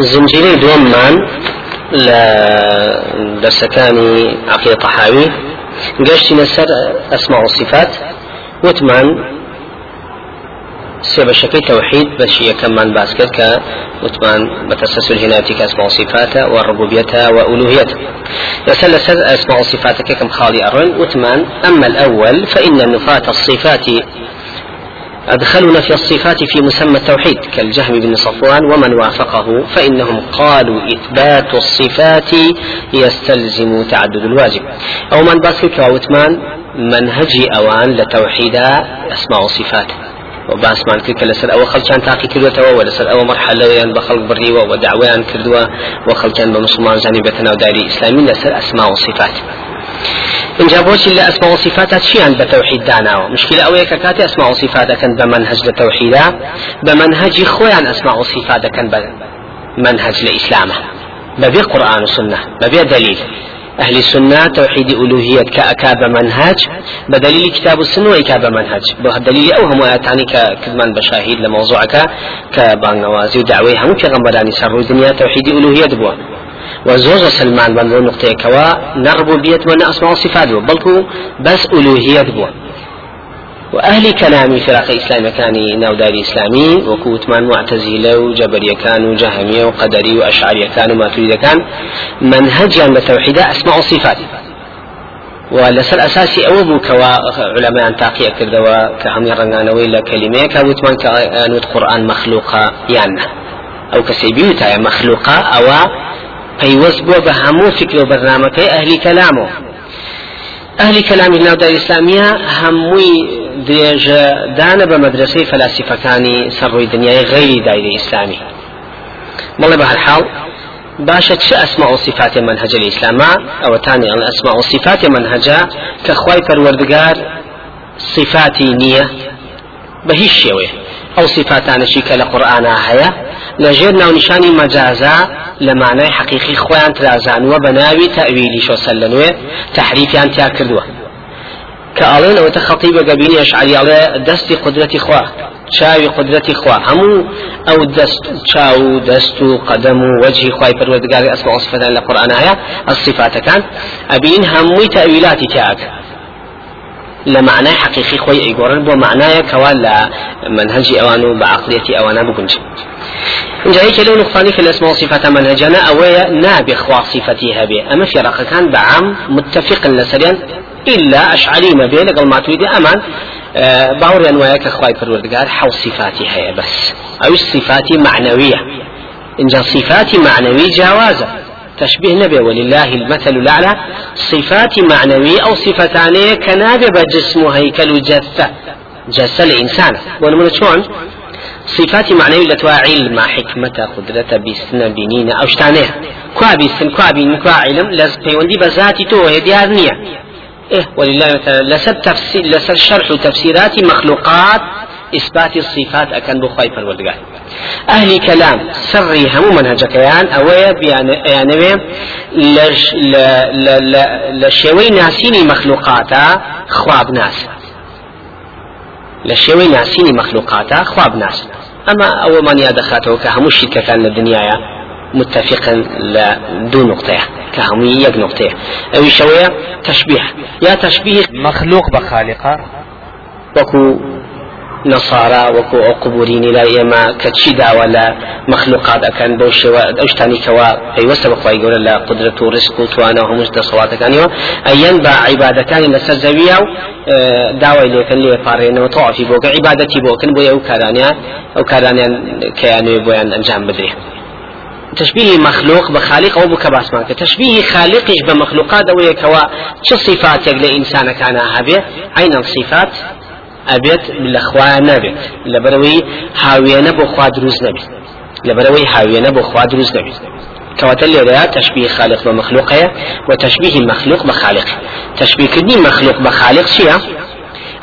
زنجيري دومان لدرسكاني عقيدة طحاوي قشتي نسر أسماء والصفات وثمان سيب الشكل توحيد بشيء كمان باسكت وثمان بتسلسل هناتك أسماء وصفاتها والربوبيتها وألوهيتها يسأل أسماء وصفاتك كم خالي أرن وثمان أما الأول فإن نفاة الصفات أدخلوا نفي الصفات في مسمى التوحيد كالجهم بن صفوان ومن وافقه فإنهم قالوا إثبات الصفات يستلزم تعدد الواجب. أو من باسك وثمان منهجي أوان لتوحيد أسماء الصفات وباس مان کرد کە لەسەر ئەوە خەڵکیان تاقی کردوێتەوە و لەسەر ئەوە مەرحەلەیان بە خەڵک بڕیوە و داوایان کردووە و خەڵکیان بە مسلمان زانی بێتە اینجا بۆچی لە ئەسما و صفاتە چیان بە تەوحید داناوە؟ مشکلە ئەوەیە کە کاتی ئەسما و صفات دەکەن بە منهج لە تەوحیدا بە منهجی خۆیان ئەسما و صفات دەکەن بە منهج لە ئیسلامە. بەبێ أهل السنة توحيد ألوهية كأكاب منهج بدليل كتاب السنة وإكاب منهج. دليل أو هم آياتاني كذمان بشاهد لموضوعك كبانوازي ودعوي هم كغمبراني سر الدنيا توحيد ألوهية بوا وزوج سلمان بن نقطة كوا نربو بيت من أسماء وصفات بلكو بس ألوهية بوا وأهل كلام فرق إسلام كان نوداري إسلامي وكوتمان معتزلة وجبرية كان وجهمية وقدري وأشعرية كان وما تريد كان منهجا بتوحيد أسماء وصفات. ولسر أساسي أو بو كوا علماء تاقي كردوا كهم يرنغان ويلا كلمة كوتمان كأنوت قرآن مخلوقة يعني أو كسيبيوتا مخلوقة أو پەیوەست بووە بە هەموو فکر و بەرنمەکەی ئەهلی کەلامەوە. ئەهلی کەلامی ناودار ئیسلامیە هەمووی درێژە دانە بە مەدرسەی فەلاسیفەکانی سەرڕووی دنیای غەیری دایری ئیسلامی. بەڵێ بە هەرحاڵ باشە چه ئەسما و صفاتی منهجە لە ئیسلاما ئەوەتانی ئەڵ ئەسما و صفاتی منهجە کە خوای پەروەردگار صفاتی نییە بە هیچ شێوەیە. ئەو صفاتانشی کە لە قورآنا هەیە؟ لەژێر ناونیشانی مەجازە لە مانای حقیقی خۆیان ترازانوە بە ناوی تەویلی شۆسەل لە نوێ تحریفیان تیا کردووە. کە ئاڵێن ئەوەتە خەڵی بەگەبینی ئەشعریاڵێ دەستی قدرەتی خوا چاوی قدرەتی خوا. هەموو ئەو دەست چاو و دەست و قەدەم و وەجهی خوای پەروەردگاری ئەسما وصفتان لە قورآن هەیە ئەصفاتەکان ئەبین هەمووی تەویلاتی تیاکە لە معنای حقیقی خۆی ئەیگۆڕن بۆ معنایە کەوا لە منهجی ئەوان و بە عقلێتی ئەوانە بگونجن اینجا هیچ که الاسماء صفات منهجنا اويا نابي خوا صفتي هبي أما في رقا كان بعام متفق لسريان إلا أشعري ما بين قال ما تريد أمان أه باوري انوايا كخواي پروردگار حو صفاتي هي بس. أو صفاتي معنوية. إنجا صفاتي معنوي جوازة تشبيه نبي ولله المثل الأعلى. صفات معنوية أو صفتان كنابي بجسم هيكل جثة جثة الإنسان. ونمنا شلون؟ صفات معنوية لتوا علم حكمة قدرة بيستنا بنين أو شتانه. كوا بيستن كوا بين كوا علم لز بيوندي بذاتي تو هديار نية. إيه ولله مثلا لسر تفسير لسر شرح تفسيرات مخلوقات إثبات الصفات أكن بخواي بالودقات أهل كلام سري هم منهجك يان أويا بيان يعني لش ل ل ل لشوي ناسيني مخلوقاتا خواب ناس. لشوي ناسيني مخلوقاتا خواب ناس. أما أول من يدخاته كهمو شركة كان الدنيا متفقا لدو نقطة كهمو يك نقطة. أو شوية تشبيه. يا تشبيه مخلوق بخالقة. وكو نصارى وكو قبورين لا إما كتشيدا ولا مخلوقات أكان بوش أشتاني كوا أي وسب خواي يقول لا قدرة ورزق وتوانا صلوات كان يو أين با عبادة كان لسر زوية داوي اللي كان لي بارين وطوعفي بوك عبادتي بوكن بويا أو كارانيا أو كارانيا كيانو بويا أنجام بدري. تشبيه مخلوق بخالق أو بكباس مانك تشبيه خالقش بمخلوقات أو يكوا شو صفات يقل إنسان كان هابي عين الصفات ئەبێت لە خوا نەبێت لەبەرەوەی هاوێنە بۆ خوا دروست نەبێت لەبەرەوەی هاوێنە بۆ خوا دروست نەبێت كواتل لێرەیە تشبيه خالق بمخلوقه وتشبيه مخلوق بخالق. تشبيه كدني مخلوق بخالق چییە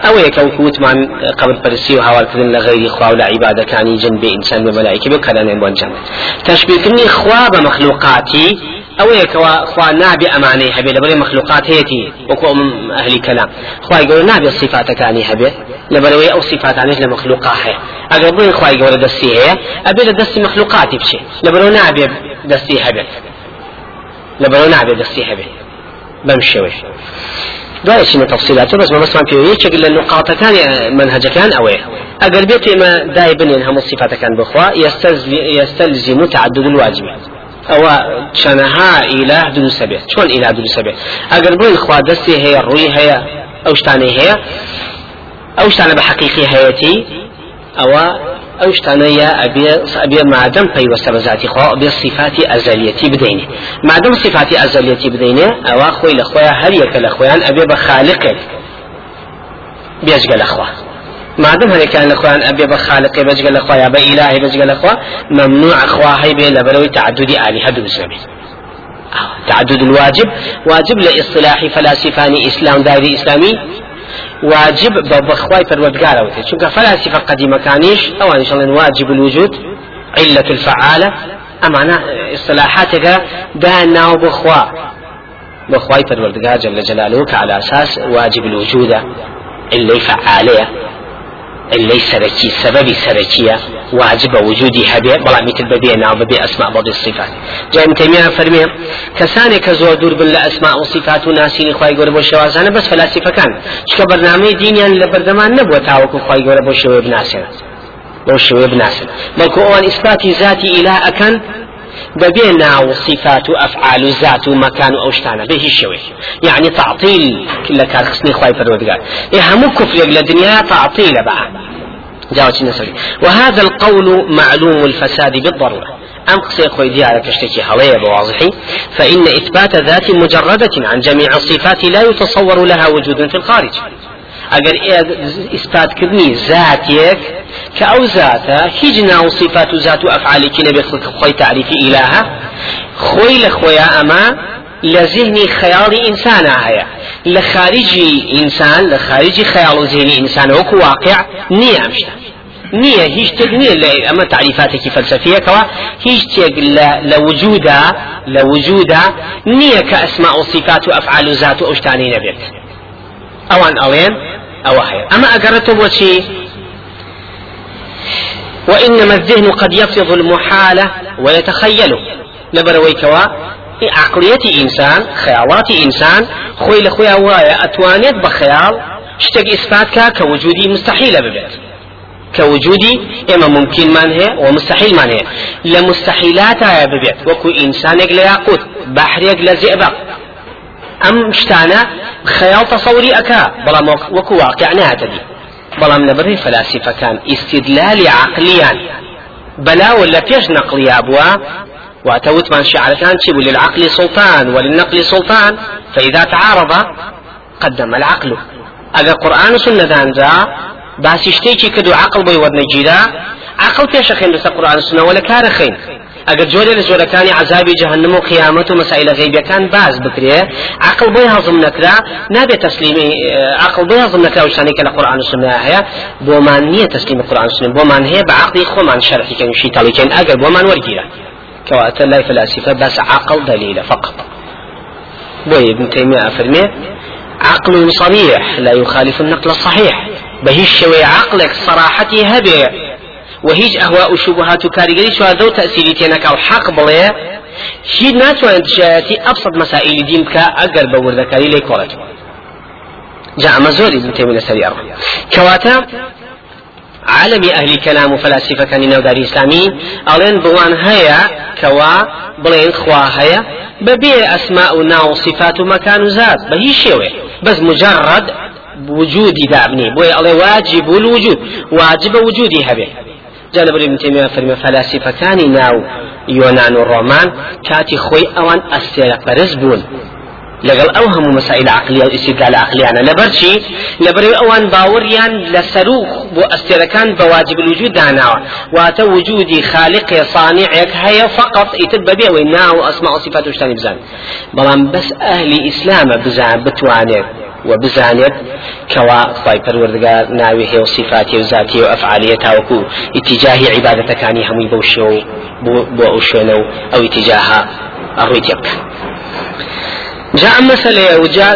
ئەو یەکە وتمان قبل پرسی و هاوارکردن لە غیری خوا و لە عیبادەکانی جن بێ ئینسان بە مەلایکە بێ کەدانێن بۆ ئەنجام تشبیهکردنی خوا بە مەخلوقاتی ئەوەیە کەوا خوا نابێ ئەمانەی هەبێ لەبەرەوەی مەخلوقات هەیەی وەکو ئەهلی کەلام خوای گەورە نابێ صفاتەکانی هەبێ لەبەرەوەی ئەو صفاتانش لە مەخلوقا هەیە ئەگەر بڵێ خوای گەورە دەستی هەیە ئەبێ لە دەستی مەخلوقاتی بچێ لەبەرەوە نابێ دەستی هەبێت لەبەرەوە نابێ دەستی هەبێ بەم شێوەیە دوای چینە تەفسیلات بەس مەمەسمان پێ یەکێک لە نقاطەکانی منهجەکان ئەوەیە ئەگەر بێت ئێمە دای بنێن هەموو صفاتەکان بخوا يستلزم تعدد الواجبات. ئەوە چەنەها ئیلا دروسە بێت چۆن ئیلا دروسە بێت ئەگەر بڵین خوا دەستی هەیە ڕووی هەیە ئەو شتانەی هەیە ئەو شتانە بە حەقیقی هەیەتی ئەوە ئەو شتانەیە ئەبێ مادەم پەیوەستە بە ذاتی خوا بێ صفاتی ئەزەلیەتی بدەینێ. مادەم صفاتی ئەزەلیەتی بدەینێ ئەوە خۆی لە خۆیان هەر یەکە لە خۆیان ئەبێ بە خالقێک بێجگە لە خوا. مادەم هەرێکیان لە خۆیان ئەبێ بە خالقێ بەجگە لە خۆیان بە ئیلاهی بەجگە لە خوا ممنوع خوا هەی بێ لەبەرەوەی تعددی ئالیهە دروست نەبێت تعدد الواجب. واجب لاصطلاح فلاسفان اسلام دائري اسلامي واجب بخواي پروردگار اوتي چونك فلاسفه قديمه كانيش أو ان شاء الله واجب الوجود علة الفعالة. امانا اصطلاحاتك دانا وبخوا بخواي پروردگار جل جلاله على أساس واجب الوجود اللي اللي سركي سبب سركية واجب وجودي هبه بلا مثل ببي الصفات. جاء ابن تيمية فرمي كساني كزور دور بالله أسماء وصفات ناسين خواي قول بو شوازانا بس فلاسفة كان. شكا برنامج دينيا لبردمان نبوة تاوكو خواي قول بو شوي بناسنا بو شوي بناسنا بلكو اوان اثباتي ذاتي إله أكن ببين ناو صفات وأفعال ذات ومكان اوشتانا به الشوي. يعني تعطيل كل كان خصني خواي فرودقار إيه همو كفر للدنيا تعطيل بقى. جاوتي نسوي وهذا القول معلوم الفساد بالضرورة. أم قصي خوي ديارة تشتكي حوية بواضحي. فإن إثبات ذات مجردة عن جميع الصفات لا يتصور لها وجود في الخارج. ئەگەر ئیسپاتکردنی زاتێک کە ئەو زاتە هیچ ناو صفات و زات و ئەفعالێکی نەبێت خۆی تعریفی ئیلاها خۆی لە خۆیان ئەمە لە ذهنی خەیاڵی ئینسانە هەیە لە خارجی ئینسان خەیاڵ و ذهنی ئینسان وەکو واقع نییە ئەم شتە نییە هیچ شتێک نییە لە ئەمە تعریفاتێکی فەلسفیەکەوە هیچ شتێک لە وجودا لە وجودا نییە کە ئەسما و صفات و ئەفعال و زات و ئەو شتانەی نەبێت ئەوان ئەڵێن ئەوە هەیە ئەمە ئەگەڕێتەوە بۆچی وإنما الذهن قد يفرض المحالة ويتخيله لبروي كوا عقلية إنسان خيالات إنسان خوي لخويا وايا أتوانيت بخيال شتك إثبات كوجودي مستحيل ببيت. كوجودي إما ممكن من هي ومستحيل من هي. لمستحيلات ببيت. وكو إنسانك لياقوت بحريك لزئبق ئەم شتانە خەیاڵ تەسەوری ئەکا بەڵام وەکو واقع نهاتەبی بەڵام لەبەری فەلاسیفەکان ئیسیدلالی عقلیان بەلاوە لە پێش نەقلیا بووە واتوتمان شعركان شبه للعقل سلطان وللنقل سلطان. فإذا تعارض قدم العقل. أجا قرآن سنة دانجا باسي شتيكي كدو عقل بي ودنجيدا عقل بس قرآن سنة ولا كار خين. ئەگەر جۆرە لە جۆرەکانی عذابی جهنم و قیامەت و مەسائل غیبیەکان باز بکرێ عقل بۆی هەڵزم نەکرا نابێت تەسلیمی عقل بۆی هەڵزم نەکرا وشتانی کە لە قورآن و سنە هەیە بۆمان نییە تەسلیم قورآن و سنە بۆمان هەیە بە عقلی خۆمان شەرحیکەن وشی تەڵیکەن ئەگەر بۆمان وەرگیرە. كواتە لای فلاسفة بس عقل دليل فقط. بوي ابن تيمية أفرمي عقل صريح لا يخالف النقل الصحيح بهي الشوي عقلك صراحتي هبه وهيج أهواء وشبهات وكاريجري شو هذا تأثيري تينك حق بليه هي ناس وين جاتي أبسط مسائل دين كا أقل بورد كاري لي كولت جاء مزوري ابن تيمية سريع كواتا أهل كلام وفلاسفة كان نوداري إسلامي ألين بوان هيا كوا بلين خوا هيا ببي أسماء وناو صفات ومكان وزاد بهي شوي بس مجرد وجودي دابني بوي الله واجب الوجود واجب وجودي هبه جانب ابن تيمية فرمي فلاسفة كان ناو يونان والرومان كاتي خوي أوان أستيرا برز بون. لەگەڵ ئەو هەموو مەسائل عقلیە و ئیسیدال عقلیانە لەبەرچی لەبەر ئەوان باوەڕیان لە سەروخ بۆ ئەستێرەکان بە واجب الوجود داناوە واتە وجودی خالق صانعێک هەیە فقط ئیتر بەبێ ئەوەی ناو ئەسما و صفات وشتانی بزان. بەڵام بەس ئەهلی ئیسلامە بزان بتوانێت وبزانێت کەوا خی پەروەردگار ناوی هێ و صفاتی و ذاتی و ئەفعالیە تاوەکو ئیتیجاهی و ئەو ئیتیجاها الروي تبكى جاء مسألة وجاء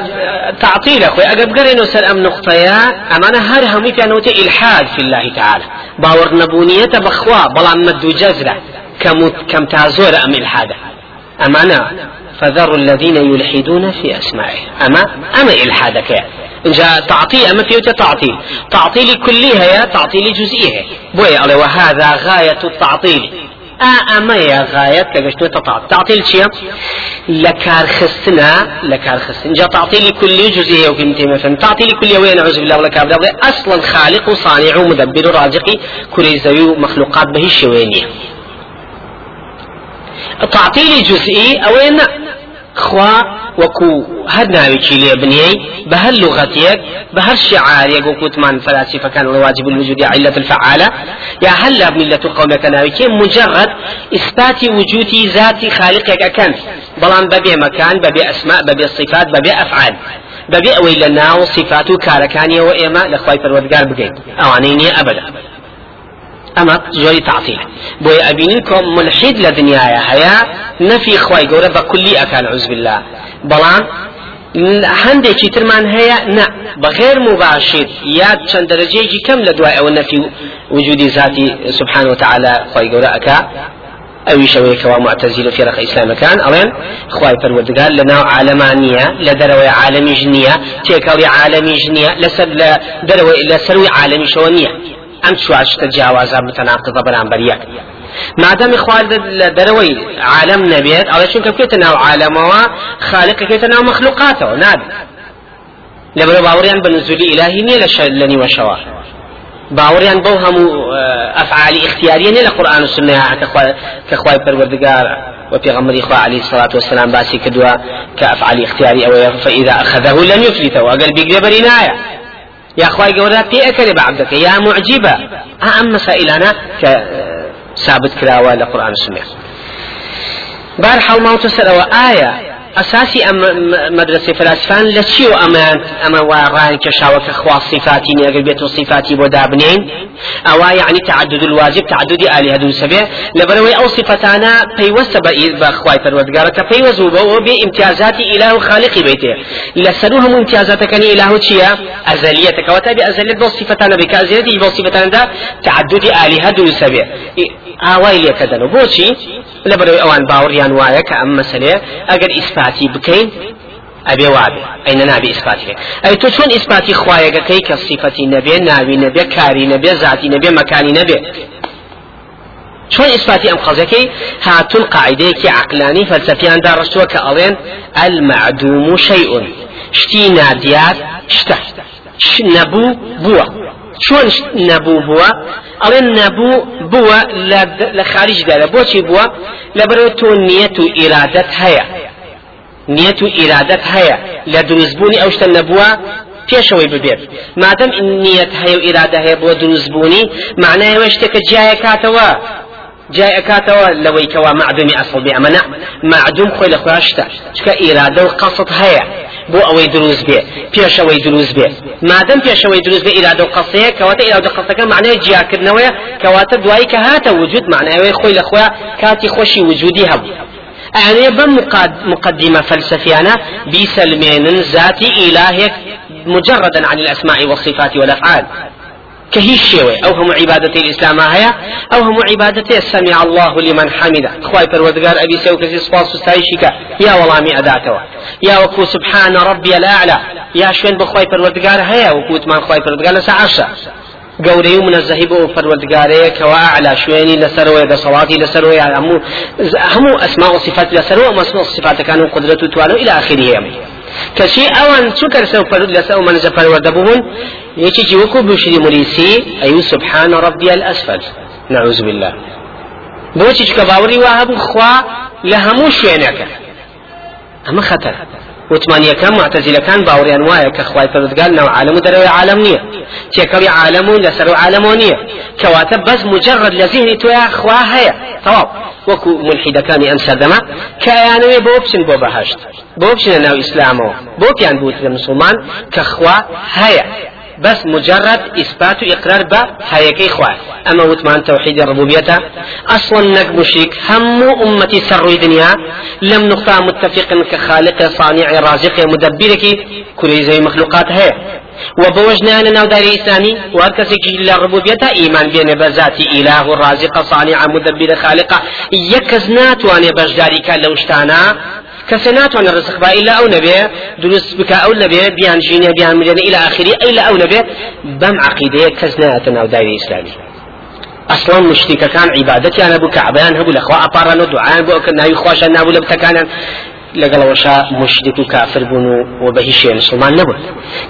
تعطيل أخوي أقب قرينو سر أم نقطيا أمانا هر همي في أنه إلحاد في الله تعالى باور نبونية بخوا بلا مد جزرة كم كم تازور أم إلحادة أمانا فذروا الذين يلحدون في أسمائه. أما أما إلحادك جاء تعطيل أما فيه تعطيل. تعطيل كلها تعطيل جزئيها. بوي وهذا غاية التعطيل. ئەمە غایەت کە گەشتوێتە تعطیل چییە لە کارخستنا لە کارخستن جا تعطیلی كلي جزئية وكلمتين مثلا. تعطيل كلي وين؟ نعوذ بالله ولا كابدا أصلا خالق وصانع ومدبر ورازق كل زوي مخلوقات به تعطيل جزئي أوين؟ خوا وكو هەر ناوێکی لێ بنیەی بە هەر لغەتێک بە هەر شعارێک وەکوتمان فەلاسفەکان واجب الوجود علة الفعالة. يا هلا ملة قومك ناويكي مجرد إثبات وجود ذات خالقك أكن بلان ببي مكان ببي أسماء ببي صفات ببي أفعال. ببي أوي لنا وصفات كاركانية وإما لخواي فرودقار بقين أوانيني أبدا. أما زوري تعطيل بوي أبينكم ملحد لدنيايا هيا نفي خواي قورة بكلي أكان عز بالله. بلان هەندێکی ترمان هەیە نه. بەغێر مباشر یا چەند دەرەجەیەکی کەم لە دوای ئەوە نەفی وجودی ذاتی سبحانه وتعالى خی گەورە ئەکا. ئەوی شەوەیەکەوە معتەزیل و فێرەق ئیسلامەکان. ئەڵێن خی پەروەردگار لە ناو عالەمانیە لە دەرەوەی عالەمی ژنیە تێکەڵی عالەمی ژنیە لەسەر لە دەرەوەی ئەم چوارشتە جیاوازە متەناقضە بەرامبەر یەک مادام خوال دروي عالم نبيت أو شنك كيت ناو عالموا خالق كيت ناو مخلوقاته ناد لبرو باوريان بنزول الهي ني لني وشوا باوريان بو هم افعال اختياريه ني لقران والسنة كخواي پروردگار وبيغمر إخوة عليه الصلاة والسلام باسي كدوا كأفعال اختياري أو فإذا أخذه لم يفلته وقال بيقدر برناية يا أخوي قولها في أكل بعبدك يا معجبة. أهم مسائلنا ثابت كراوة لقرآن السنة بار حال ما تسر آية أساسي أم مدرسة فلاسفان لشيو أمان أما واران كشاوة كخوا صفاتي نيقل بيت صفاتي بودابنين؟ أو يعني تعدد الواجب تعدد آلهة سبع. لبروي أو صفتانا بيوست بأخواي فرودقارة كبيوز بامتيازات إله خالق بيته. لسنوهم امتيازات كان إله تشيا أزلية كواتب أزلية بو صفتانا بك. أزلية بو صفتانا دا؟ تعدد آلهة دون سبع. ئاوای لێکەدەن بۆچی لە بەرەوەی ئەوان باوەڕیان وایە کە ئەم مەسلەیە ئەگەر ئیسپاتی ئەبێ وابێ ئەینە نابێ ئیسپاتی ئەی تۆ چۆن ئیسپاتی خوایەکەکەی کە سیفەتی نەبێ ناوی نەبێ کاری نەبێ ذاتی نەبێ مەکانی نەبێ چۆن ئیسپاتی ئەم قەزەکەی؟ هاتون قاعدەیەکی عقلانی فەلسەفیان داڕشتووە کە ئەڵێن المعدوم شيء. شتی نادیات شتە. نەبوو بووە. چۆن نەبوو بووە؟ ئەڵێن نەبوو بووە لە خارجدا لە بۆچی بووە؟ لەبەرەوە تۆ نیەت نیەت و ئیرادەت هەیە. لە دروستبوونی ئەو شتە نەبووە پێشەوەی ببێت. مادەم نیەت هەیە و ئیرادە هەیە بۆ دروستبوونی معنایەوە شتێکە جایە کاتەوە ئەکاتەوە. لەوەی کەوا معدومی ئەسڵ بێ ئەمە معدوم خۆی لە خۆشتە چکە ئیرادە و قەسڵ هەیە بۆ ئەوەی دروست بێ. پێشەوەی دروست بێ. مادەم پێشەوەی دروست بێ ئیرادە و قەسەیە کەواتە ئیرادە قەسەکە معنای جیاکردنەوەیە. کەواتە دوایی کە هاتە وجود معناوەی خۆی لە خۆیان کاتی خۆشی وجودی هەبوو. يعني بمقدمة فلسفيانة بيسلمين ذاتي إلهك مجردا عن الأسماء والصفات والأفعال. كهي شيوي أو هم عبادة الإسلام هيا أو هم عبادة سمع الله لمن حمده. خواي پروردگار أبي سيو كسي سپاس وستايشك يا والامي أداتوا يا وكو سبحان ربي الأعلى. يا شوين بخواي پروردگار هيا وكو تمان خواي پروردگار لسا عرشا گەورەی و منەزەهی بۆ پەروەردگارەیە کەوا ئەعلا شوێنی لەسەرەوەی دەسەڵاتی لەسەرەوەی هەموو هەموو ئەسما و صفات لەسەرەوە مەسمە صفاتەکان و قدرەت و توانە إلى آخره كشي أوان شو كرسو فرد لسو من زفر وردبون يجي وكو بشري مريسي أي سبحان ربي الأسفل. نعوذ بالله. بوشي كباوري وهب خوا لهمو شوينك أما خطر. وتمانيەکەم معتەزیلەکان باوەڕیان وایە کە خوای پەروەردگار ناو عالم و عالم نییە تێکەڵی عالم و عالمەوە نییە کەواتە بەس مجرد لە زیهنی تۆیا خوا هەیە تەواو وەکو ملحیدەکانی ئەم سەردەما کە ئەیانەوێ بۆ بچن بۆ بەهشت بۆ بچنە ناو ئیسلامەوە بۆ مسلمان کە هەیە بس مجرد إثبات إقرار با هيكي خواه أما وتمان توحيد الربوبية أصلا نك مشرك هم أمتي سر دنيا لم نقطع متفق كخالق صانع رازق مدبرك كل زي مخلوقات هي. وبوجنا ناو داري إسلامي وهركسك إلا الربوبية إيمان بين بذات إله الرازق صانع مدبر خالق. يكزنات وأن بجداري كان لو اشتانا کەسێ ناتوانێت ڕزق با ئیلا ئەو نەبێ دروست بکە ئەو نەبێ بیان ژینە بیان ملێنە ئیلا آخری ئەیلا ئەو نەبێ بەم عقیدەیە کەس نایەتە ناو داوی ئیسلامی أصلا مشتیکەکان عیبادەتیان هەبوو کەعبیان هەبوو لەخوا ئەپاران و دوعایان بۆ کە ناوی خواشە نابوو لە بتەکانیان لەگەڵەوەشا مشتێک و کافر بوون و بە هیچ مسلمان نەبوون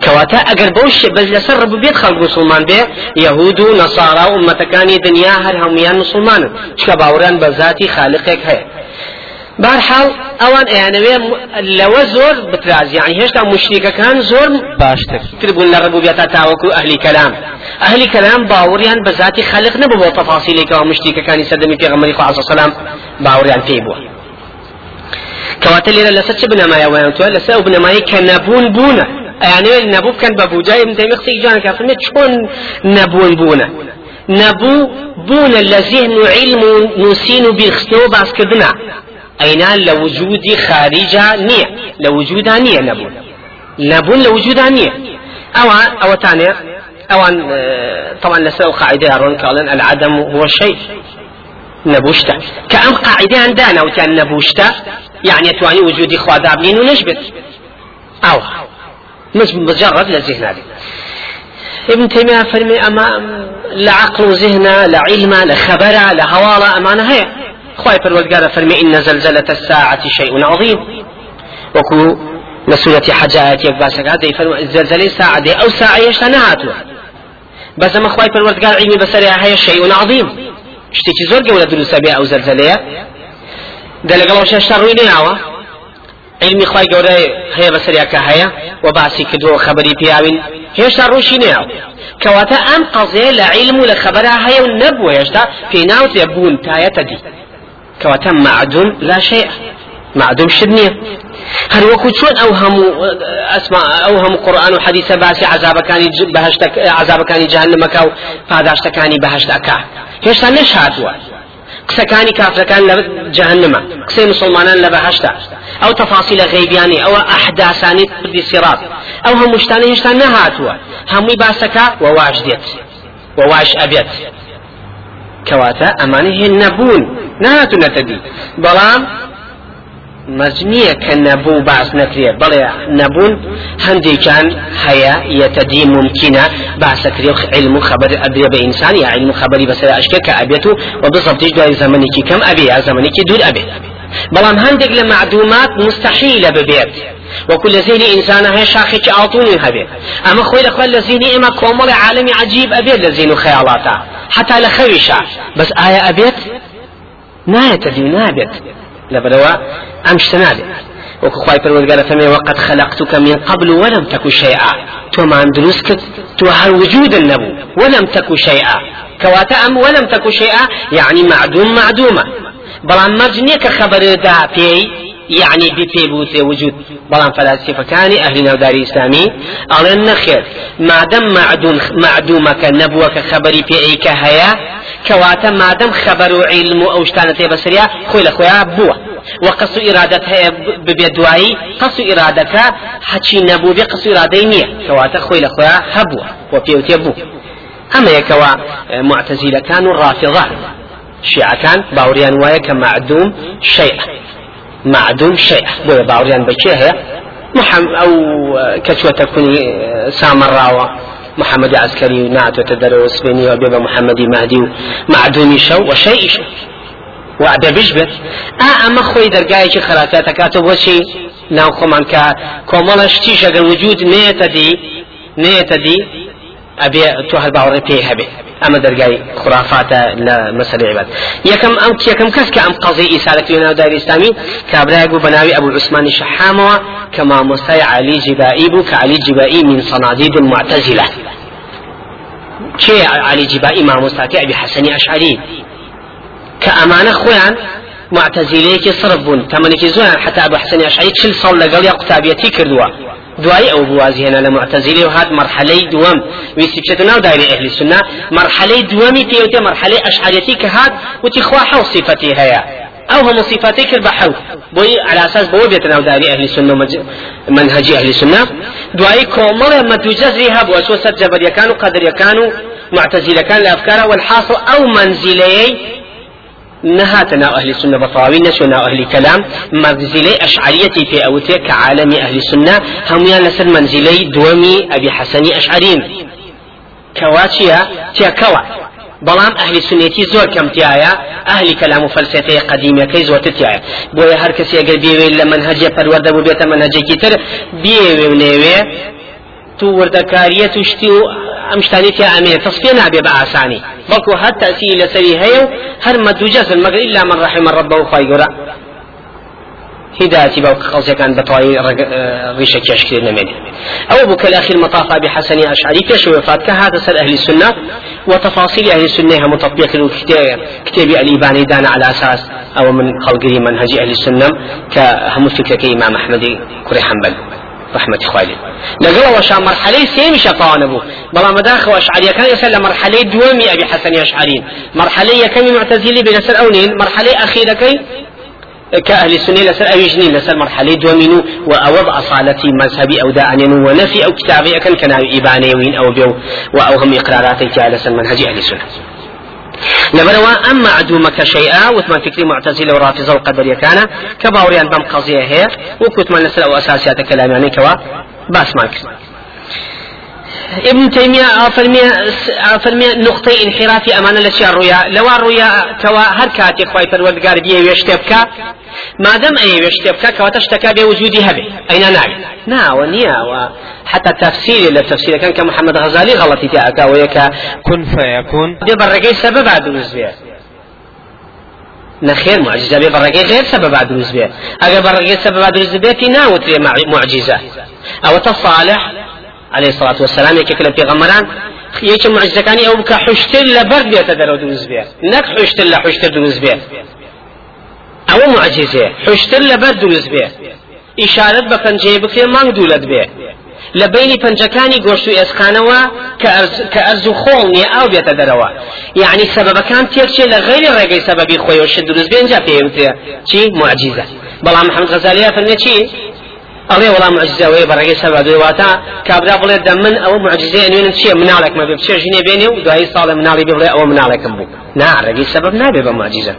کەواتە ئەگەر بەو بەس لەسەر ڕبوبێت خەڵک مسلمان بێ یەهود و نەسارا و ئومەتەکانی دنیا هەر هەمویان مسلمانن چکە باوەڕیان بە ذاتی خالقێک هەیە بارحاڵ ئەوان ئەیانەوێ لەوە زۆر بتراز یعنی هێشتا مشریکەکان زۆر باشتر. بوون لە ڕبوبیەتە تاوەکو ئەهلی کەلام. ئەهلی کەلام باوەڕیان بە ذاتی خەلق نەبوو بۆ تەفاسیلێکەوە مشریکەکانی سەردەمی پێغەمبەری خوا عەلەیهی سەلام باوەڕیان پێی بووە. کەواتە لێرە لەسەر چ بنەمایەوەیان توە لەسەر ئەو بنەمایی کە نەبوون بوونە. ئەیانەوێت نەبوو بکەن بە بوجای تەیمیە قسەی جوان کافرمێت چۆن نەبوون بوونە. نەبوو بوونە لە ذهن و علم و نووسین و بیرخستنەوە باسکردنە. ئەینا لە وجودی خارجە نییە لە وجودا نییە نەبوون نەبوون لە وجودا نییە ئەوان ئەوەتانێ ئەوان طبعا لەسەر قاعدة ڕۆن کاڵن العدم هو الشيء نبوشتا. كأم قاعدة عندنا وتان نبوشتا يعني تواني وجودي خواداب لين ونجبت أو. مش مجرد لذهن هذه ابن تيمية فرمي أما لعقل وذهن لعلم لخبر لهوالا أمانة هي. خواهي پروردگار فرمي إن زلزلة الساعة شيء عظيم. وكو لسورة حجات يكباسك هذا يفرم زلزلة ساعة دي أو ساعة يشتنهاتوا بس ما خواهي پروردگار علمي بسرها هي شيء عظيم. شتێکی زۆر گەورە دروستە بێ ئەو زەرزەلەیە دەلەگەڵەوە شێشتا ڕووی نێناوە علمی خی گەورە هەیە بەسەریاکە هەیە و باسی کردووە خەبەری پیاوین. هێشتا ڕوشی نێاو کەواتە ئەم قەزێ لە علم و لە خەبەرە هەیە و نەبووە هێشتا پێی ناوتێ كواتا معدوم لا شيء. معدوم شدنية هل وكو شون أو هم أسماء أو هم قرآن وحديث باسي عذاب كان بهشت عذاب كان جهنم كاو فاداشت كان بهشت أكا هيش نش هاتوا قسەکانی کافرەکان لە جهنمە قسەی مسلمانان لە بەهشتا ئەو تەفاسیلە غەیبیانی ئەوە ئەحداسانی پردی سیرات ئەو هەموو شتانە هێشتا نەهاتووە. هەمووی باسەکە وەواش دێت وەواش ئەبێت. کەواتە ئەمانە هێن نەبوون. نهاتونەتە دی بەڵام مەزنیە کە نەبوو باس نەکرێ. بڵێ نەبوون هەندێکان هەیە یەتەدی ممکنە باسەکرێ علم و خبر بە ئینسان یا علم و خبری بەسەر ئەشکە کە ئەبێت و و بزەبتیش دوای زمانێکی کەم ئەبێ یا زمانێکی دوور ئەبێت بەڵام هەندێک لە معدومات مستحیلە ببێت. وكل زين إنسان هي شاخي كأعطوني هبي أما خوي لخوي لزيني إما كومل عالمي عجيب أبيت لزين خيالاتا حتى لخويشا بس آية أبيت نایەتە دی نابێت لەبەرەوە ئەم شتە نابێت وەکو خی من قبل ولم تك شيئا. تۆمان دروست کرد تۆ هەر وجود النبو ولم تك شيئا. كواتا أم ولم تك شيئا يعني معدوم معدومة. بەڵام مەرج نییە کە خەبەردا يعني بتيبوت وجود. بلان فلاسفة كان أهل نودار إسلامي أڵێن نەخێر مادەم معدوم معدومەکە نەبووەکە خەبەری پێئیکە هەیە کەواتە مادەم خەبەر و علم و ئەو شتانە تێ بەسریا خۆی لە خۆیان بووە. وقص إرادة هەیە ببێ دوایی قەس و ئیرادەکە حەچی نەبوو بێ قەس و ئیرادەی نییە. کەواتە خۆی لە خۆیان هەبووە و پێوتێ بوو. ئەمە یەکەوە معتەزیلەکان و ڕافضان شیعەکان باوریان وایە کە معدوم باوریان بەکێ هەیە. محمد أو كتوة تكوني سامر راوة محمد عسكري نعت وتدرس سبيني وبيبا محمد مهدي معدومي شو وشيء شو. وعد بجبت. آه أما خوي درقاي خرافات كاتب وشي ناو خمان كا كومالش تيش أجر وجود نيتدي نيتدي أبي تو هالباور بيه هبي أما درجاي خرافات لا مسألة عباد يكم أم يكم كسك أم قضية إسالة لنا دار الإسلامي كابراء بناوي أبو عثمان الشحامة كما مساي علي جبائي بو كعلي جبائي من صناديد المعتزلة كي علي جبائي ما مستاتي أبي حسن أشعري. كأمانة خوان معتزليك صرف بون تمنك زوان حتى أبو حسن أشعري كل صل لقل يا قتابيتي كردوا. دوای ئەو بوازیێنە لە معتەزیلی و هات مرحلەی دووەم ویستی بچێتە ناو دایری ئەهلی سنە مرحلەی دووەمی پێوتێ مرحلەی ئەشعریەتی کە هات وتی خوا حەو صفەتی هەیە بۆی على أساس بۆ بێتە ناو داری ئەهلی سنە منهجی ئەهلی سنە دوایی کۆمەڵە مەدوجەزری هەبووە سۆ سەر جەبەریەکان و قەدریەکان و معتەزیلەکان لە ئەفکارە والحاصل ئەو منزیلەیەی نهاتنا أهل السنة بطاوي نسونا أهل كلام منزلي أشعريتي في أوتي كعالم أهل السنة هم لسر منزلي دومي أبي حسني أشعرين كواتيا تيا كوا بەڵام ئەهلی سنێتی زۆر کەمتیایە ئەهلی کەلام و فەلسفەی قدیمیەکەی زۆرتر تایە بۆیە هەر کەسی ئەگەر بێوێ لە منهجە پەروەردە بوو بێتە منهجێکی تر بێوێ نێوێ تو وردەکاریە توشتی و ئەم شتانی تیا ئەمێ تەصفیە نابێ بە ئاسانی بەڵکو هەر تەسی لەسەری هەیە و هەر مەدوجەسن مەگەر من رحم وخوای گەورە هدايتي باو خلصي كان بطاي ريشة كشكير نمين أو بك الأخير مطاف أبي حسن أشعري كيش وفات كهذا سر أهل السنة وتفاصيل أهل السنة هم تطبيق كتاب الإباني دان على أساس أو من خلقه منهج أهل السنة كهم فكرة إمام أحمد كري حنبل. رحمة خوالي لقوا وشا مرحلة سيمي شطان بو بلا مداخل وأشعري كان يسأل مرحلة دوامي أبي حسن أشعري. مرحلة يكمي معتزلي بين أونين مرحلة أخيرة كي كأهل السنة لسر أويجني لسر مرحلة دومينو وأوض أصالتي مذهبي أو داعنين ونفي أو كتابي أكن كان إبانيوين أو بيو وأو هم إقراراتي لسر منهج أهل السنة. لبروا أما عدومك شيئا وثمان فكري معتزلة ورافضة القدر كان كباوريان بم قضية هي وكتمان لسر أو أساسيات كلام يعني كوا باس ماكس ابن تيمية أفرمي نقطة انحراف أمانة لشيء الرؤيا. لو الرؤيا كوا هر كاتي خواي پروردگار بيه ويشتبكا ما دام أي ويشتبكا كوا تشتكى بوجودي هبه أين نعم نا ونيا وحتى تفسير للتفسير كان كمحمد غزالي غلطي تاعك ويكا. كن فيكون. دي برقي سبب عدو نخير معجزة. بي برقي غير سبب عدو بيه أجر برقي سبب عدو بيه في ناوت معجزة. أو تصالح عليه الصلاة والسلام يكيك في غمران يك معجزة كان أو بك حشتر لبرد يتدرو دروز بيه نك حشتر لحشتر دروز بيه أو معجزة حشتر لبرد دروز بيه إشارة بفنجي بكري مانگ دولت بيه لە بینی پەنجەکانی گۆشت و ئێسخانەوە کە ئەرز و خۆڵ نیە ئاو بێتە دەرەوە. یعنی سەبەکان تێکچێ لە غیری ڕێگەی سەبەبی خۆی شت دروست بێنجا پێوتێ چی؟ معجیزە. بەڵام محەممەد غەزالیە فەرمێ چی؟ ئەڵێ وەڵام معجزەوەی بەڕێگەی سەبا دوێواتە کابرا بڵێ دە من ئەوە معجززە نوێنم چیە مناڵێکمە بێ. بچێژینێ بێنێ و دوایی ساڵە مناڵی بڵێ ئەوە مناڵێکم بوو. نا ڕێگەی سەبب نابێ بە معجززە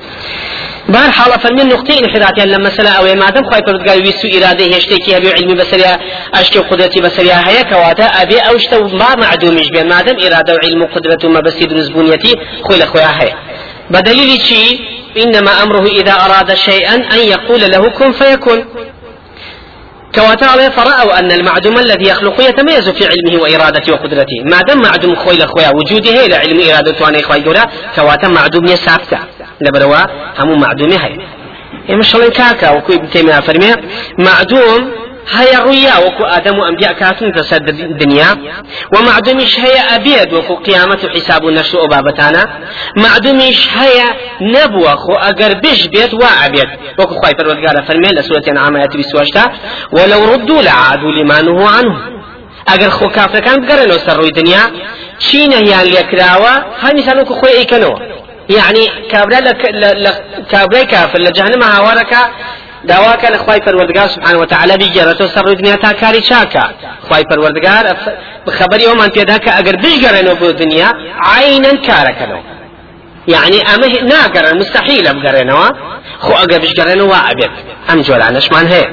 بار حاڵە فەرمی نقطەی انحراتیان لە مەسەلا ئەوێ مادەم خی پرودگار ویست و ئیرادە هێشتێکی هەبێ علمی بەسەریا ئەشکی و قدرەتی بەسەریا هەیە کەواتە ئەبێ ئەو شتە ما معدومیش بێن مادەم ئیرادە و علم و قدرەت و مەبەستی دروستبوونیەتی خۆی لە خۆیان هەیە. بدليل شيء إنما أمره إذا أراد شيئا أن يقول له كن فيكون. كواتا فرأوا أن المعدوم الذي يخلق يتميز في علمه وإرادته وقدرته. ما دام معدوم خوي لخويا وجوده إلى علم إرادته وأنا إخوي جولا كواتا معدوم يسافتا لبروا هم معدوم هاي. إيه مش الله كاكا وكو ابن فرمي معدوم هيا رؤيا وكو آدم وأنبياء كاتون تسد الدنيا ومعدومش هيا أبيد وكو قيامة حساب النشر بابتانا معدومش هيا نبوة خو أجر بش بيت وعبيد. وكو خواي فرودقال فرمي لسورة أنعام آيات بسواشتا. ولو ردوا لعادوا لما نهوا عنه. ئەگەر خۆ کافرەکان بگەڕێنەوە سەر ڕووی دنیا چی نەهیان لێکراوە هەمیسان وەکو خۆی ئەیکەنەوە یعنی کابرا لە کابرای کافر لە جەهنم هاوارەکە داواکە لە خی پەروەردگار سبحان وتعالی بیگەێڕێتەوە سەر دنیا تا کاری چاکە. خی پەروەردگار خبری ئەومان پێدا کە ئەگەر بژگەڕێنەوە بۆ دنیا عینەن کارەکەنەوە. یعنی ئەمە ناگەڕێن مستحیل لە بگەڕێنەوە خۆ ئەگە بژگەڕێنەوە ئەبێت. ئەم جۆرانەشمان هەیە.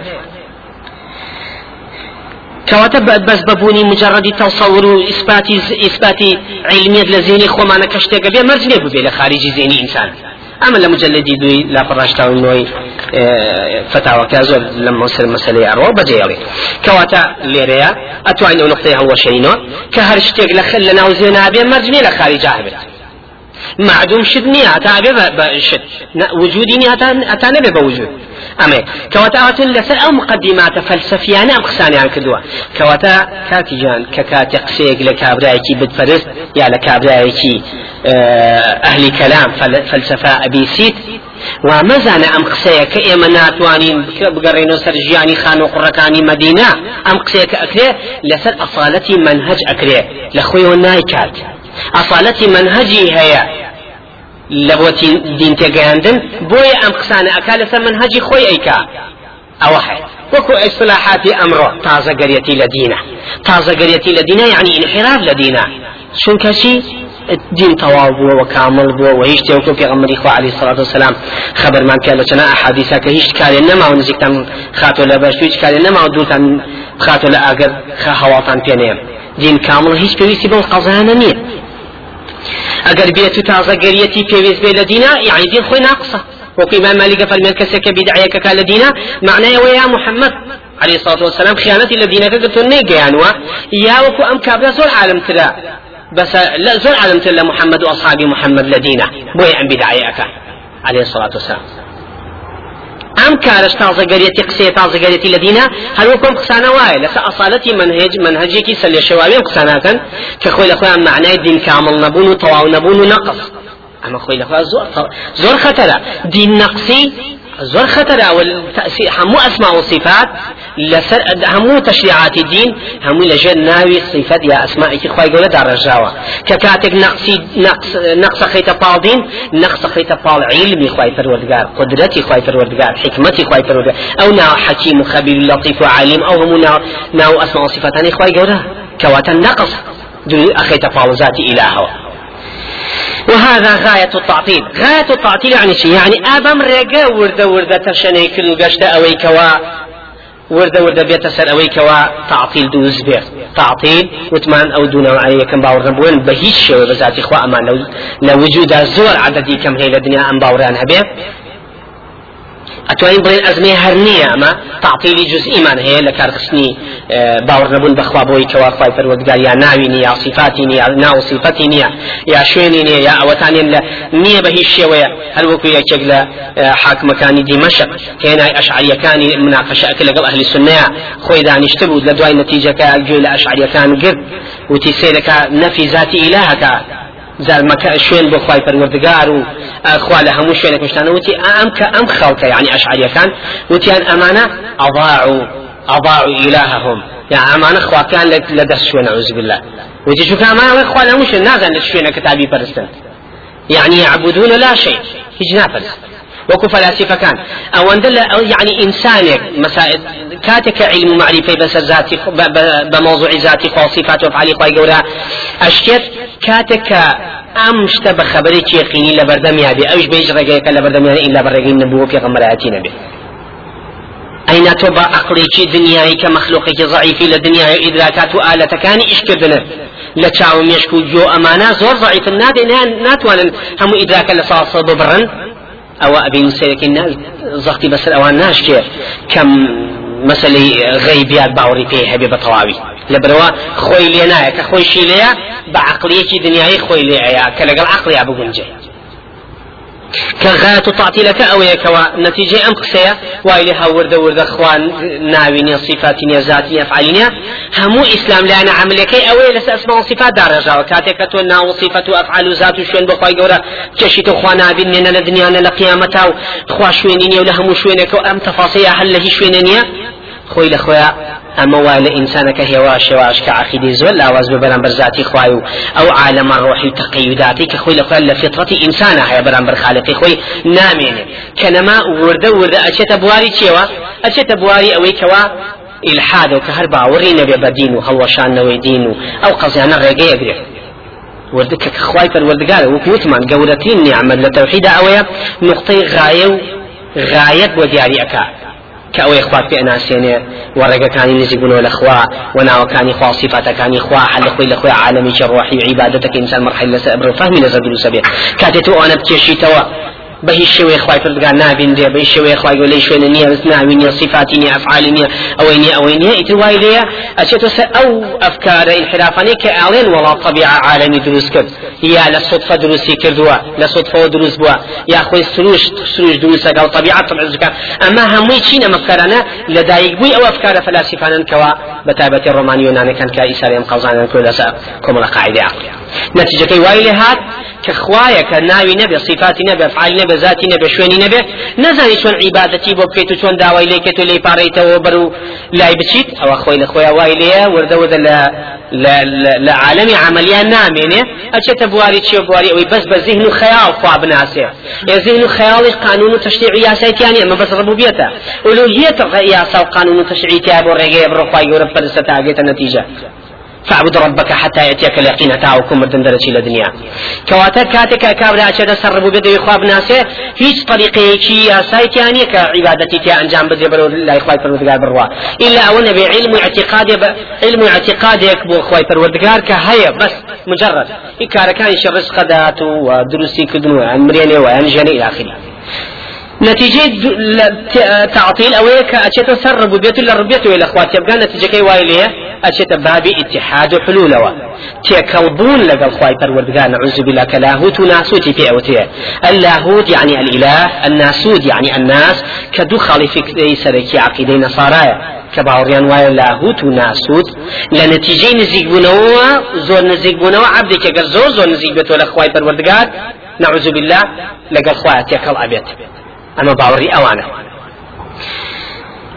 کەواتە بەس بەبوونی مجرڕدی تەسەور و ئیسپاتی ئیسپاتی علمیت لە زیێنی خۆمانە کە شتێکە بێ مەرجێ ببێ لە خارجی زیێنی ئینسان. أما لمجلد دوي لا فراشتا ونوي فتاوى كازور لما وصل مسألة أروا بجيالي كواتا ليريا أتوين نقطة هو شينو؟ كهرشتك لخل لنا وزينا بيه مرجني لخارج عهبت معدوم شد نییە تا بێ بە شت وجودی نیە ئەتا نەبێ بە وجود. ئەمێ کەواتەواتن لەسەر ئەو مقدماتە فەلسفیانە ئەم قسانیان کردووە. کەواتە کاتی جان کە کاتێ قسەیەک لە کابرایەکی بتپەرست یا لە کابرایەکی ئەهلی کەلام فەلسفە ئەبیسیت و مەزانە ئەم قسەیە کە ئێمە ناتوانین بگەڕێنەوە سەر ژیانی خان و قڕەکانی ئەکرێ لەسەر ئەفالەتی منهج ئەکرێ لە خۆیەوە لە بۆ دین تێگەیاندن بۆیە ئەم قسانە ئەکا لەسەر منهجی خۆی ئەیکا ئەوە هەیە وەکو ئیسلاحاتی ئەمڕۆ تازەگەریەتی لە دینە تازەگەریەتی لە دینە یعنی انحراف چونکە چی دين طواب وكامل بو وهيش تيوكو في غمر إخوة عليه الصلاة والسلام. خبر من كان لتنا أحاديثا كهيش كاري نما ونزيك تن خاتو لباش تويش كاري نما ودوتان خاتو لأقر خهواتان بينيم. دين كامل هيش بيويسي بو قضانا نية ئەگەر بێت و تازەگەریەتی پێویست بێ لە دینا یعنی دین خۆی ناقصە وەکو ئیمان مالیکە فەرمێن کەسێکە بیدعەکەکە لە دینا معنایەوە یا محەممەد عليه الصلاة والسلام خيانتي الذين كتبتوا نيجيانوا يا وكو أم كابلا زور عالم ترى بس لا زور عالم ترى محمد وأصحاب محمد لدينا بوي أم بدعيك عليه الصلاة والسلام ئەم کارش تازەگەریەتی قسێ تازەگەرێتی لە دینە هەروەکۆم قسانە وایە لەسەر ئەسالەتی منهج منهجێکی سەر لێ شێواوێن قساناکەن کە خۆی لە خۆیان معنای دین کامل نەبوون و تەواو نەبوون و نەقص ئەمە خۆی لە زۆر زۆر خەتەرە دین نەقسی زۆر خەتەرە هەموو ئەسما و صفات لەسەر هەموو تەشریعاتی دین هەموو لەژێر ناوی صفات یا ئەسمائێکی خی گەورە داڕژاوە کە کاتێک نقصی نقص خەیتە پاڵ دین نقص خەیتە پاڵ علمی خی پەروەردگار قدرەتی خی پەروەردگار حکمەتی خی پەروەردگار ئەو ناو حەکیم و خەبیر لەطیف و عالم ئەو هەموو ناو ناو ئەسما و صفاتانی خی گەورە کەواتە نقص. دوی ئەخەیتە پاڵ ذاتی ئیلاهەوە وهذا غاية التعطيل. غاية التعطيل يعني شيء يعني أبم رجا ورد ورد تشني كل قشت أوي كوا ورد ورد بيت سر أوي كوا تعطيل دوز بير تعطيل وتمان أو دون عليه كم باور بوين بهيش شو بذات إخوة أمان. لو لوجود زور عددي كم هي الدنيا أم باوران هبه؟ ئەتوانین بڵێن ئەزمێ هەر نییە ئەمە تعطیلی جزئیمان هەیە لە کارخستنی باوەڕ نەبوون بەخوا بۆی کەوا خی پەروەردگار یا ناوی نیە یا نیە ناو صفەتی نییە یا شوێنی نییە یا ئەوەتانێن لە نییە بە هیچ شێوەیە هەر وەکو یەکێک لە حاکمەکانی دیمەشق هێنای ئەشعریەکانی مناقەشەکە لەگەڵ ئەهلی سنەیە خۆی دانیشتە بوو لە دوای نەتیجەکە گوێ لە ئەشعریەکان گرت وتی سێرەکە نەفی ذاتی زارمەکە شوێن بۆ خی پەروەردگار و خوا لە هەموو شوێنە کوشتانە وتی ئەم کە ئەم خەڵکە یعنی ئەشعریەکان وتیان ئەمانە ئەضاع و ئەضاع إلههم يعني ئەمانە خواکان لە دەست شوێنە بالله. وتی چونکە ئەمانە خوا لە هەموو شوێن نازان لە شوێنە کتابی پەرستن. يعني يعبدون لا شيء هیچ ناپەرست. وەکو فەلاسفەکان ئەوەندە لە يعني ئینسانێک مسائل كاتك علم معرفة بس ذاتي بموضوع ذاتي خاصفات وفعالي خواهي قورا أشكت كاتك ئەم شتە بە خەبەرێکی یقینی لە بەردەمیا بێ. ئەوش بێژ ڕێگەیەکە لە بەردەمیانە ئیلا بەڕێگەی نەبووە پێغەمبەرایەتی نەبێ. ئەینا تۆ بە عقلێکی دنیایی کە مەخلوقێکی ضعیفی لە دنیای ئیدراکات و ئالەتەکانی ئیشکردنە لە چاو مێشک و جۆ ئەمانە زۆر ضعیفن نادێ ناتوانن هەموو ئیدراکە لە ساڵسە ببڕن ئەوە ئەبین سەرەکی زەختی بەسەر ئەوان ناشکێ. کەم مەسلەی غەیبیات باوەڕی پێ هەبێ بە تەواوی لەبرەوە خۆی لێ نایە کە خۆیشی لێیە بە عقلەیەکی دنیای خۆی لێ ئەیە کە لەگەڵ عقلیا بگونجێ كغاية تعطيلك أو يكوا نتيجة أم قسية وإلى هورد ورد أخوان ناوين صفاتين ذاتين أفعالين همو إسلام لأن عملك أو لس أسماء صفات درجة وكاتك تو ناو صفة أفعال ذات شوين بخواي قورا كشيت أخوانا بيننا لدنيا لقيامته خوا ولا همو شوينك أم تفاصيل هل له شوينين خوي لخويا ئەمە وای لە ئینسانەکە هێوا شێواش کە عقیدی زۆر لاواز بە بەرامبەر ذاتی خوای و ئەو عالەمە ڕۆحی تەقیداتی کە خۆی لەخوای لە فطرەتی ئینسانە هەیە بەرامبەر خالقی خۆی نامێنێ. کەنەما وردە وردە ئەچێتە بواری چێوە؟ ئەچێتە بواری ئەوەی کەوا؟ ئیلحاد و کە هەر باوەڕی نەبێ بە دین و هەڵوەشانەوەی دین و ئەو قەزیانە ڕێگەیە گرێت وردك خواي پروردگار وكوتمان قورتين نعمة لتوحيد أويا نقطة غاية غاية ودياري أكا كأوي إخوات في أناسيني ورقة كان نزيقون الأخوة وناوكاني خوا صفاتكاني خوا حل خوي لخوي عالمي شروحي عبادتك إنسان مرحلة سأبر فهمي لزدلو سبيل كاتتو أنا بكيشي توا بهي الشوي خواي فردقان نابين دي بهي الشوي خواي قولي شوي نية بس نابين نية صفاتي نية أفعالي نية أوينية أوينية إتواي ليا أشتو أو أفكار انحرافاني كأعلن ولا طبيعة عالمي دروس كرد يا لصدفة دروسي كردوا لصدفة دروس بوا. يا خوي سروش سروش دروس قال طبيعة طبع زكاة أما همي أما أفكارنا لدايق بوي أو أفكار فلاسفانا كوا بتابة الروماني يوناني كان كإساريم قوزانا كل كمل قاعدة عقلية نەتیجەکەی وای لێ هات کە خوایە کە ناوی نەبێ صفاتی نەبێ فعالی نەبێ ذاتی نەبێ شوێنی نەبێ نەزانی چۆن عیبادەتی بۆ بکەیت و چۆن داوای لێ کێت و لێی پارێیتەوە بەر و لای بچیت ئەوە خۆی لە خۆیان وای لێە وردەوەدە لە لە عالمی عملیان نامێنێ ئەچێتە بواری چی بواری ئەوی بەس بە ذهن و خەیاڵ خوا بناسێ. ذهن و خەیاڵی قانون و تشریعی یاسایتیان ئەمە بەس ڕبوبیەتە. ئولوهیەتە یاسا و قانون و تشریعی تیا بۆ ڕێگەیە بڕۆخوای گەورە پەرستە تاگێتە نەتیجە. فاعبد ربك حتى يأتيك اليقين. تاوكم مردن درجي لدنيا كواتا كاتك كابلا أشد سربو بدو إخواب ناسه. هيج طريقه شي سايت يعني كعبادتي تي أنجام بدي برو لا إخواب پروردگار بروا. إلا أولا بعلم اعتقاد علم اعتقادك بو إخواب پروردگار كهيا بس مجرد. إكار كان شرس قدات ودروسي كدنو عن مريني وعن إلى آخره. نتيجة تعطيل أو كأشياء سر ربوبيته إلا ربوبيته إلى أخواتي أبقى نتيجة كي وايلية أشياء بابي اتحاد حلولوا تيكلبون لقى الخواي پروردگار. نعوذ بالله. كلاهوت وناسوتي في أوتيه اللاهوت يعني الإله الناسوت يعني الناس. كدو خالفي سركي عقيدة نصارايا كباوريان وايا لاهوت وناسوت لنتيجة نزيق بنوا زور نزيق بنوا. عبدك أجر زور زور نزيق بتو لخواي پروردگار. نعوذ بالله. لقى الخواي تيكل أبيت. أما باوري أوانا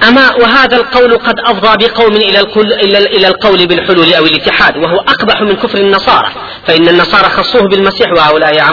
أما وهذا القول قد أفضى بقوم إلى القول إلى, إلى القول بالحلول أو الاتحاد وهو أقبح من كفر النصارى فإن النصارى خصوه بالمسيح وهؤلاء